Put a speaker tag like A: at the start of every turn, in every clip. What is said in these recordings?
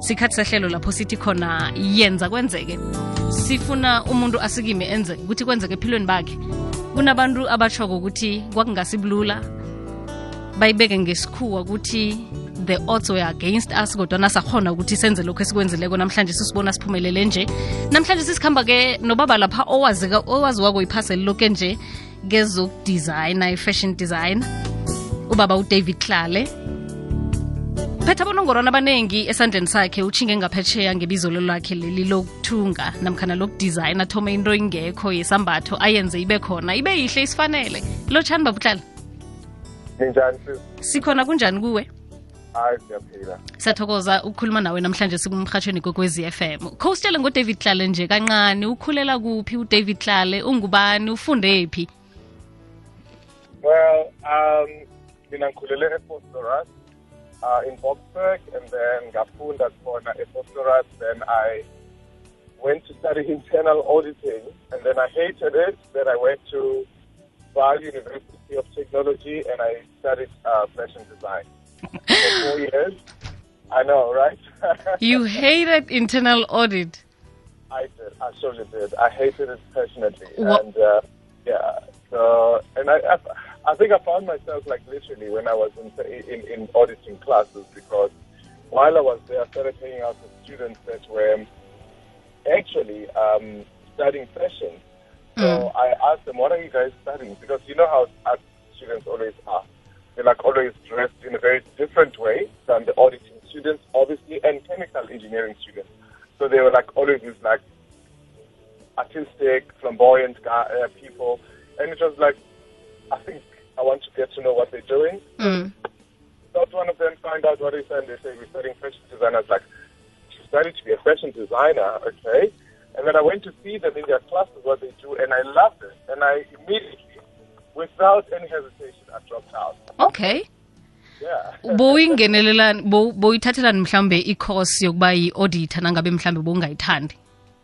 A: sikhathi sehlelo lapho sithi khona yenza kwenzeke. Sifuna umuntu asikime enze ukuthi kwenzeke ephilweni bakhe. Kunabantu abashoko ukuthi kwakungasibulula bayibeke ngesikhuwa ukuthi the odds were against us kodwana sakhona ukuthi senze lokho esikwenzileko namhlanje sisibona siphumelele nje. Namhlanje sisikhamba-ke nobaba lapha owaziwako iphaseli loke nje ngezokudizayina i-fashion design. Ubaba udavid klale phetha abonongorwana abaningi esandleni sakhe utshinge ngaphetsheya ngebizolo lakhe leli lokuthunga namkhana lokudizayina athome into ingekho yesambatho ayenze ibe khona ibe yihle isifanele. Lotshani babuhlala
B: ninjani
A: sikhona kunjani kuwe?
B: Hayi siyaphila.
A: Siyathokoza ukukhuluma nawe namhlanje sikumrhatshweni kokwezi FM kho usitshele ngodavid klale nje kancane ukhulela kuphi udavid klale ungubani? Ufunde phi?
B: Well um mina ngikhulele eFosloras uh, in Boksburg and then ngafunda khona eVosloorus then I went to study internal auditing and then I hated it. Then I went to Vaal University of Technology and I studied uh, fashion design. For four years. I know right?
A: You hated internal audit?
B: I did. I surely did. I hated it passionately.
A: What-
B: and uh, yeah. So and I, I I think I found myself like literally when I was in, in, in auditing classes because while I was there, I started hanging out with students that were actually um, studying fashion. So I asked them, what are you guys studying? Because you know how art students always are. They're like always dressed in a very different way than the auditing students, obviously, and chemical engineering students. So they were like always these like artistic, flamboyant guy, uh, people. And it was like, I think I want to get to know what they're doing.
A: mm.
B: Not one of them find out what it is and they say, we're studying fashion design. I was like, she studied to be a fashion designer, okay? And then I went to see them in their classes, what they do, and I loved it. And I immediately, without any hesitation, I dropped out.
A: okay
B: Yeah.
A: bowuyingenelelani bowuyithathelani i-course yokuba yi-auditor nangabe mhlawumbe bowungayithandi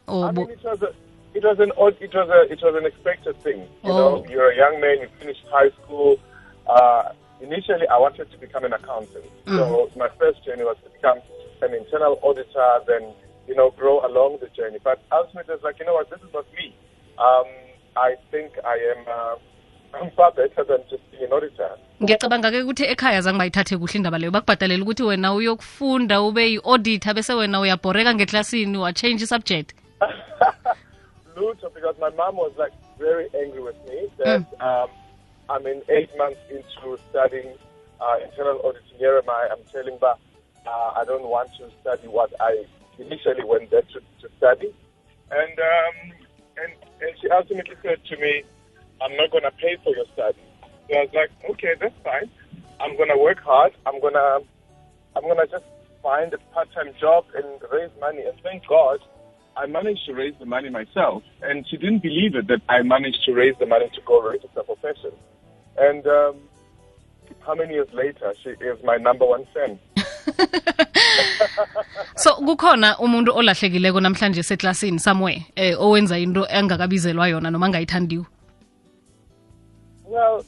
A: or bo-
B: mean, it was a, it was an odd, it was a, it was an expected thing. You
A: Oh.
B: know, you're a young man, you finished high school. Uh, initially, I wanted to become an accountant. So my first journey was to become an internal auditor, then you know, grow along the journey. But ultimately, it's like, you know what, this is not me. Um, I think I am. Uh, I'm far better than just being an auditor.
A: ngiyacabanga-ke ukuthi ekhaya zange bayithathe kuhle indaba leyo bakubhadalela ukuthi wena uyokufunda ube yi-auditor bese wena uyabhoreka ngeklasini wa-change i-subject
B: Luto, because my mom was like very angry with me that um, I'm in eight months into studying uh, internal auditing. Here am I, I'm telling her uh, I don't want to study what I initially went there to, to study. And, um, and, and she ultimately said to me, I'm not going to pay for your study. So I was like, okay, that's fine. I'm going to work hard. I'm going to I'm gonna just find a part-time job and raise money. And thank God, I managed to raise the money myself. And she didn't believe it that I managed to raise the money to go register for fashion. And um, how many years later, she is my number one fan.
A: so kukhona umuntu olahlekileko namhlanje seklasini somewhere eh, owenza into engakabizelwa yona noma angayithandiwe
B: Well,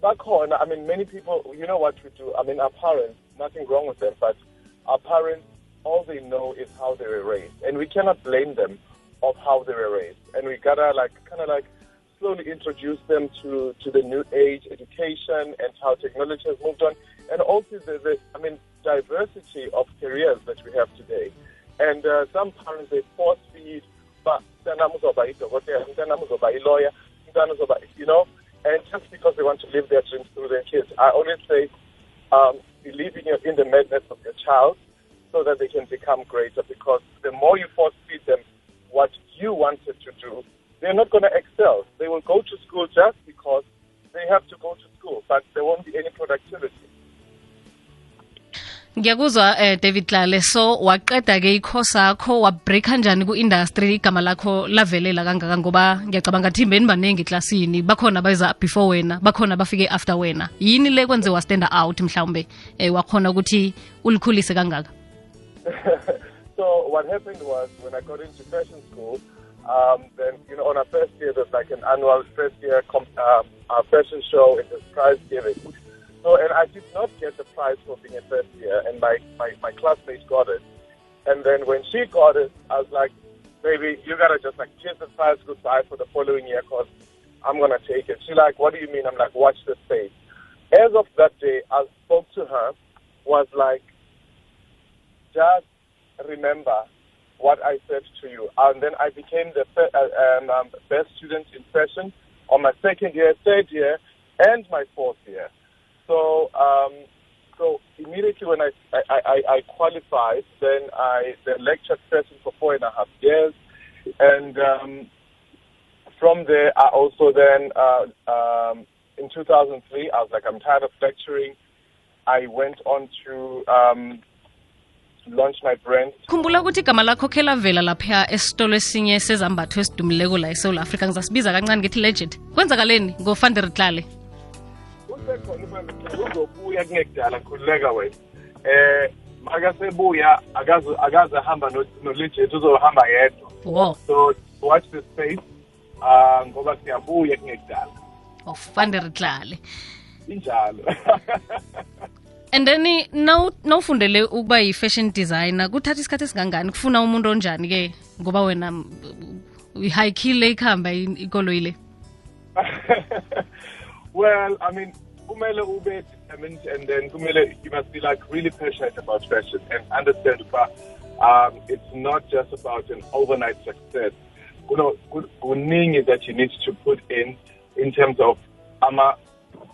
B: back home, I mean, many people, you know what we do. I mean, our parents, nothing wrong with them, but our parents, all they know is how they were raised. And we cannot blame them of how they were raised. And we gotta, like, kind of like slowly introduce them to, to the new age education and how technology has moved on. And also the, the I mean, diversity of careers that we have today. And uh, some parents, they force feed, but lawyer, you know, and just because they want to live their dreams through their kids. I always say, um, believe in the madness of your child so that they can become greater because the more you force feed them what you wanted to do, they're not going to excel. They will go to school just because they have to go to school, but there won't be any productivity.
A: ngiyakuzwa eh, david lale so waqeda-ke ikhosi akho wabreak kanjani ku-industry? Igama lakho lavelela kangaka ngoba ngiyacabanga thimbeni baningi eklasini. Bakhona beza before wena bakhona bafike after wena. Yini le kwenze wastanda out mhlawumbe? Eh, wakhona ukuthi ulikhulise kangaka
B: so what happened was when I got into fashion school, um, then you know on our first year there's like an annual first year comp- um, fashion show. and was prize giving. So and I did not get the prize for being a first year, and my, my, my classmates got it. And then when she got it, I was like, baby, you gotta just like kiss the price goodbye for the following year because I'm gonna take it. She like, what do you mean? I'm like, watch this space. As of that day, I spoke to her, was like, just remember what I said to you. And then I became the uh, um, um, best student in fashion on my second year, third year, and my fourth year. So, um, so immediately when I, I, I, I qualified, then I then lectured fashion for four and a half years, and um, from there I also then uh, um, in 2003 I was like I'm tired of lecturing. I went on to um, launch my brand.
A: khumbula ukuthi igama lakho khe lavela lapha esitolo esinye sezambatho esidumileko la esouth africa ngizasibiza kancane ngithi legend kwenzakaleni?
B: Ubambisile uzobuya kungekudala khululeka wena. Eh makasebuya akaze akaze ahamba no- nolegit uzohamba yedwa. So watch the space. Um ngoba siyabuya kungekudala
A: ofanderitlale
B: injalo
A: and then nawufundele now ukuba yi-fashion designer kuthatha isikhathi esingangani kufuna umuntu onjani-ke ngoba wena uyihayikhile ikhamba i- ikoloyi le.
B: Well i mean kumele ube determined and then kumele you must be like really passionate about fashion and understand ukuba um it's not just about an overnight success. Kuningi that you need to put in in terms of ama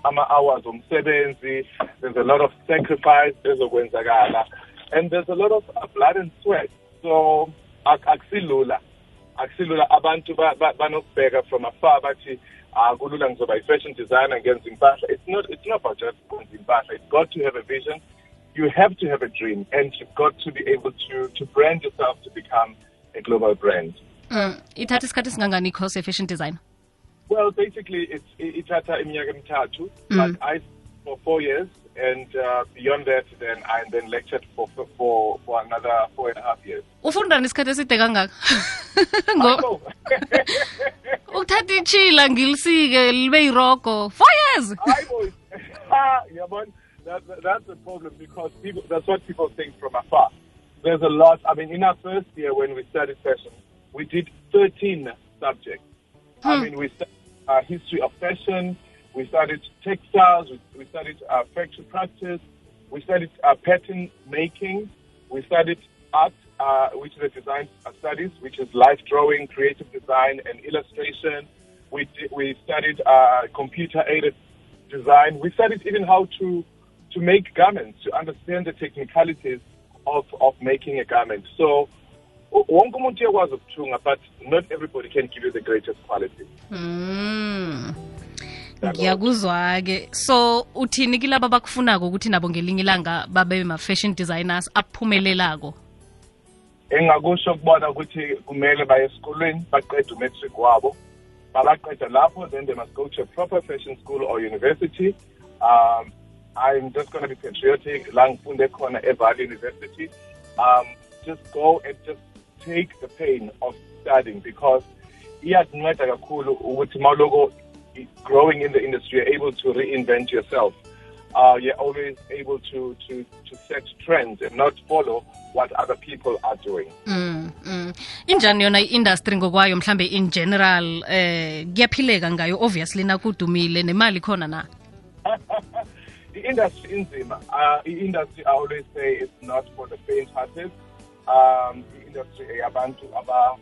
B: ama hours omsebenzi there's a lot of sacrifice ezokwenzakala. And there's a lot of uh, blood and sweat. So ak- akusilula. Akusilula abantu ba- ba- banokubheka from afar bathi ah kulula ngizoba i-fashion designer ngenza impahla. It's not it's not about just kwenza impahla. It's got to have a vision. You have to have a dream. And you've got to be able to to brand yourself to become a global brand.
A: Mm. ithatha isikhathi esingangani i-course ye-fashion designer
B: well basically it's i- ithatha iminyaka emithathu but i for four years and uh, beyond that then i then lectured for for for, for another four and a half years.
A: Ufunda nesikhathi eside kangaka? Ukuthatha ichila ngilisike libe yirogo four years!
B: I yeah, but that, that, that's the problem because people, that's what people think from afar. There's a lot. I mean, in our first year when we studied fashion, we did 13 subjects. I mean, we studied history of fashion, we studied textiles, we, we studied uh, factory practice, we studied uh, pattern making, we studied art, uh, which is a design studies, which is life drawing, creative design, and illustration. We we studied computer aided design. We studied even how to to make garments, to understand the technicalities of, of making a garment. So wonke umuntu uyakwazi ukuthunga but not everybody can give you the greatest quality.
A: mm. Ngiyakuzwa-ke. So uthini kilaba bakufunako ukuthi nabo ngelinye ilanga babe ma-fashion designers aphumelelako?
B: Engakusho kubona ukuthi kumele baye esikolweni baqede umetric wabo. Babaqeda lapho then they must go to a proper fashion school or university. Um, i'm just going to be patriotic. La ngifunde khona evalley university. Um, just go and just take the pain of studying because iyakunceda kakhulu ukuthi mawuloko growing in the industry you're able to reinvent yourself uh, you're always able to, to, to set trends and not follow what other people are doing.
A: mm, mm. injani yona i-industry ngokwayo mhlambe in general eh kuyaphileka ngayo obviously nakudumile nemali khona na
B: the industry inzima. Uh, the industry, I always say, it's not for the faint-hearted. Um, industry, eh, abantu aba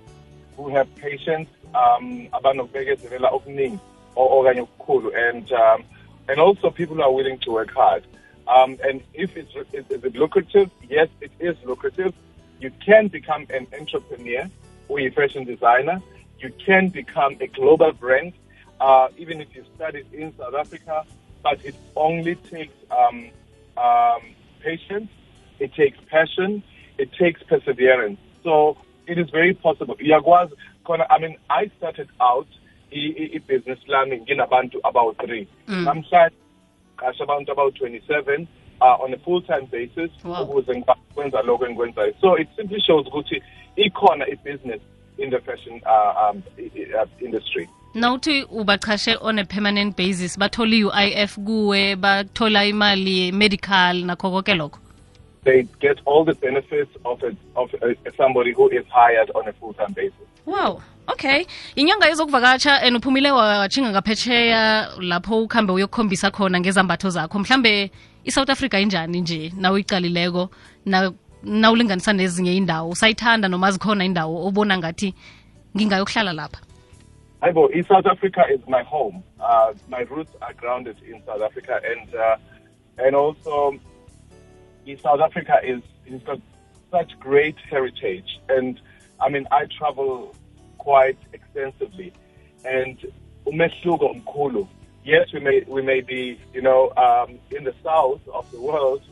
B: who have patience, um, abanokubekezelela okuningi okanye okukhulu, and um, and also people who are willing to work hard. Um, and if it's is, is it lucrative? Yes, it is lucrative. You can become an entrepreneur or a fashion designer. You can become a global brand, uh, even if you studied in South Africa. But it only takes um, um, patience. It takes passion. It takes perseverance. So it is very possible. Iyakwazi khona I mean I started out i- i- i-business lami nginabantu about three. Namhlanje qasha abantu about 27 uh, on a full-time basis
A: Wow.
B: ukuze ukwenza lokho engikwenzayo. So it simply shows ukuthi ikhona i-business in the fashion uh, um, i- i- uh, industry.
A: nawuthi ubachashe on a permanent basis bathola i-uif kuwe bathola imali medical nakho konke lokho
B: they get all the benefits of a, of a, somebody who is hired on a full-time basis.
A: wow. Okay. Inyanga yezokuvakatsha and uphumile watshinga ngaphetsheya lapho ukhambe uyokukhombisa khona ngezambatho zakho. Mhlambe i-south africa injani nje na uyicalileko na nawulinganisa nezinye indawo usayithanda noma zikhona indawo obona ngathi ngingayokuhlala lapha?
B: Hayibo i South Africa is my home. Uh, my roots are grounded in South Africa, and uh, and also South Africa is has got such great heritage. And I mean, I travel quite extensively, and umehluko mkulu. Yes, we may we may be you know um, in the south of the world,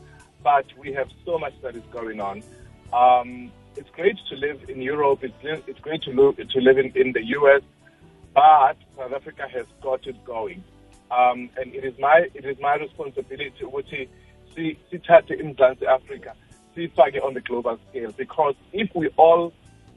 B: but we have so much that is going on. Um, it's great to live in Europe. It's, it's great to live to live in, in the US but South Africa has got it going. Um, and it is my it is my responsibility ukuthi sithathe imzansi Africa siyifake on the global scale. Because if we all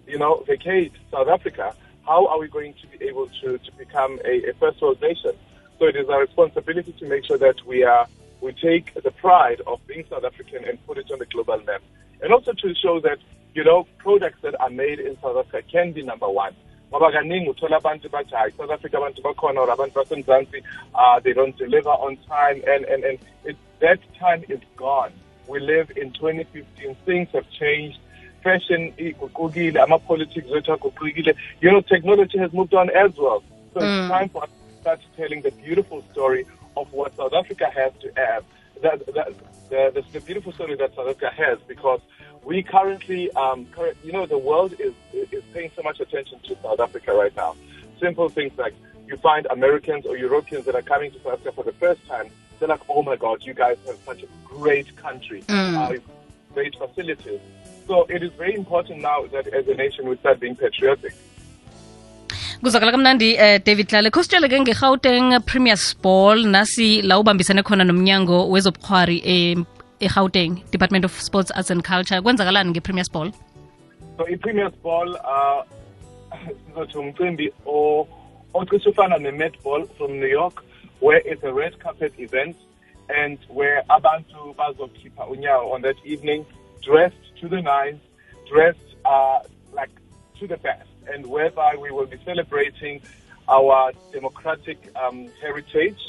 B: you know vacate South Africa how are we going to be able to, to become a, a first world nation? So it is our responsibility to make sure that we are we take the pride of being South African and put it on the global map. And also to show that you know products that are made in South Africa can be number one ngoba kaningi uthola abantu bathi hayi south africa abantu bakhona or abantu basemzansi uh, they don't deliver on time and, and, and it, that time is gone. We live in 2015 things have changed. Fashion iguqukile ama-politics wethu aguqukile. You know technology has moved on as well. So mm. it's time for us to start telling the beautiful story of what south africa has to have that, that, the, the, the beautiful story that south africa has because we currently, um, current, you know, the world is is paying so much attention to South Africa right now. Simple things like you find Americans or Europeans that are coming to South Africa for the first time. They're like, "Oh my God, you guys have such a great country, mm. uh, great facilities." So it is very important now that as a nation we start being patriotic.
A: kuzwakala kamnandi uh, david Tlale kho sitshele ke nge-gauteng premiers ball nasi la ubambisene khona nomnyango wezobukhwari egauteng department of sports arts and culture. Kwenzakalani nge-premiers ball?
B: So i-premiers ball uh sizothi umcimbi ocishe ufana ne-Met Ball from new york where it's a red carpet event and where abantu bazokhipha unyawo on that evening dressed to the nines dressed uh, like to the best and whereby we will be celebrating our democratic um, heritage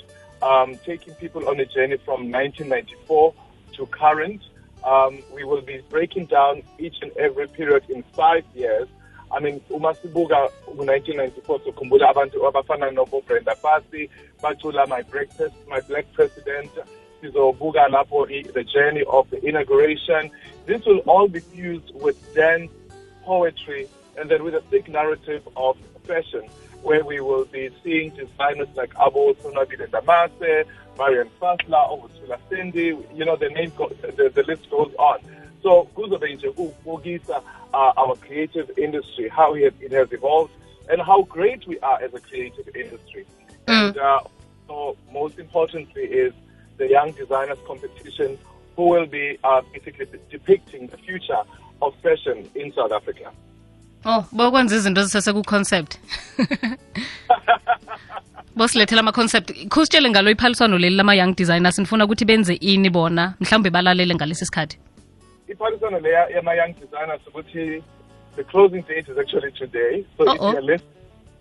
B: um, taking people on a journey from 1994 to current. Um, we will be breaking down each and every period in five years. I mean, umasibuga 1994 sokhumbula abantu abafana nobo Brenda Fassie bacula my breakfast my black president sizobuka lapho the journey of the inauguration this will all be fused with dance poetry and then with a thick narrative of fashion where we will be seeing designers like Abo Sonabile Damase, Marianne Fassler, Ovutula Cindy, you know, the name, go, the, the list goes on. So kuzobe nje ukubukisa uh, our creative industry, how it, it has evolved, and how great we are as a creative industry. Mm. And uh, so most importantly is the Young Designers Competition, who will be uh, basically depicting the future of fashion in South Africa.
A: Oh, bokwenza izinto zisese ku-concept bosilethela ama-concept khusitshele ngalo iphaliswano leli lama-young designers nifuna ukuthi benze ini bona mhlawumbe balalele ngalesi sikhathi
B: iphaliswano le yama-young designers ukuthi the closing date is actually today so uh -oh. if you're list,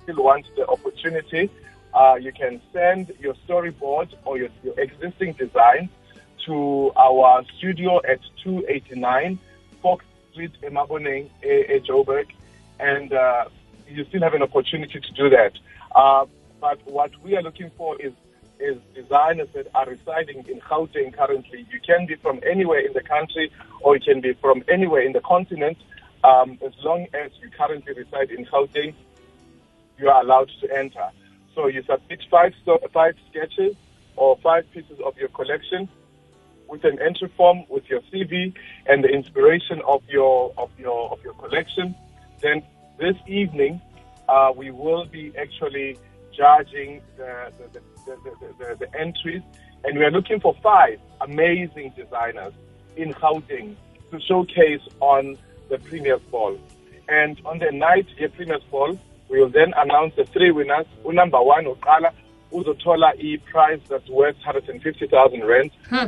B: still want the opportunity uh, you can send your storyboard or your, your existing design to our studio at 289 Fox Street in Maboneng, Joburg, and uh, you still have an opportunity to do that. Uh, but what we are looking for is is designers that are residing in Gauteng currently. You can be from anywhere in the country or you can be from anywhere in the continent. Um, as long as you currently reside in Gauteng, you are allowed to enter. So you submit five, five sketches or five pieces of your collection with an entry form with your CV and the inspiration of your of your of your collection. Then this evening, uh, we will be actually judging the, the, the, the, entries, and we are looking for five amazing designers in Gauteng to showcase on the Premier's Ball. And on the night, the Premier's Ball, we will then announce the three winners. Number one, uqala uzothola i-prize that's worth 150,000 rand. Hmm.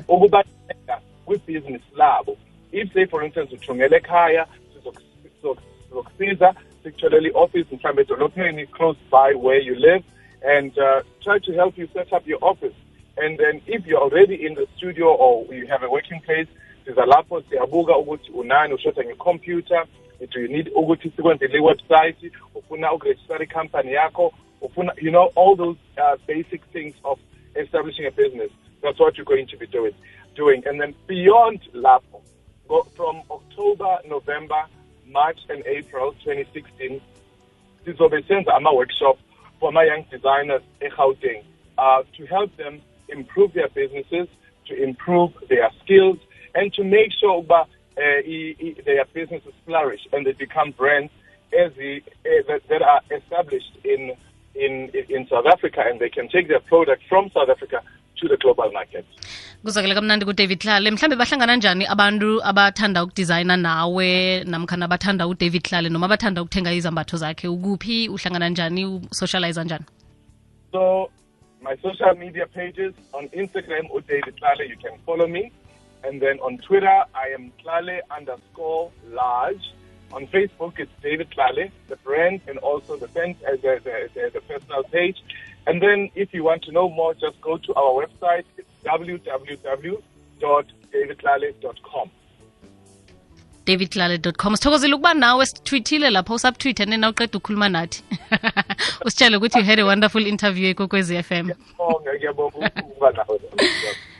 B: Business labo if say for instance uthungele ekhaya sizok- sizok- sizokusiza sikutholele i-office mhlawumbe edolophini close by where you live and uh, try to help you set up your office. And then if you're already in the studio or you have a working place siza lapho siyabuka ukuthi unani ushoda ngecomputer do you need ukuthi sikwenzele iwebsite ufuna ukurejistara icompany yakho ufuna you know all those uh, basic things of establishing a business. That's what you're going to be doing doing. And then beyond lapho from october november march and april 2016 this will be sizobe senza ama-workshop for ama-young designers egauteng uh, to help them improve their businesses to improve their skills and to make sure uba uh, their businesses flourish and they become brands as the, uh, that, that are established in, in in South Africa and they can take their product from South Africa to the global market.
A: kuzakele kamnandi kudavid hlale mhlambe bahlangana njani abantu abathanda ukudizayina nawe namkhana abathanda udavid hlale noma abathanda ukuthenga izambatho zakhe ukuphi uhlangana njani usocialize njani
B: So my social media pages on Instagram udavid David Tlale, you can follow me. And then on Twitter, I am hlale underscore large. On Facebook, it's David hlale the brand, and also the, uh, the, the, the, the personal page. And then if you want to know more, just go to our website. It's www.davidlale.com
A: davidlale.com sithokozile ukuba nawe sithwithile lapho usabutwithe nena uqeda ukhuluma nathi usitshele ukuthi you had a wonderful interview ekwekwezi FM
B: m ngiyabonga ukuba nawe.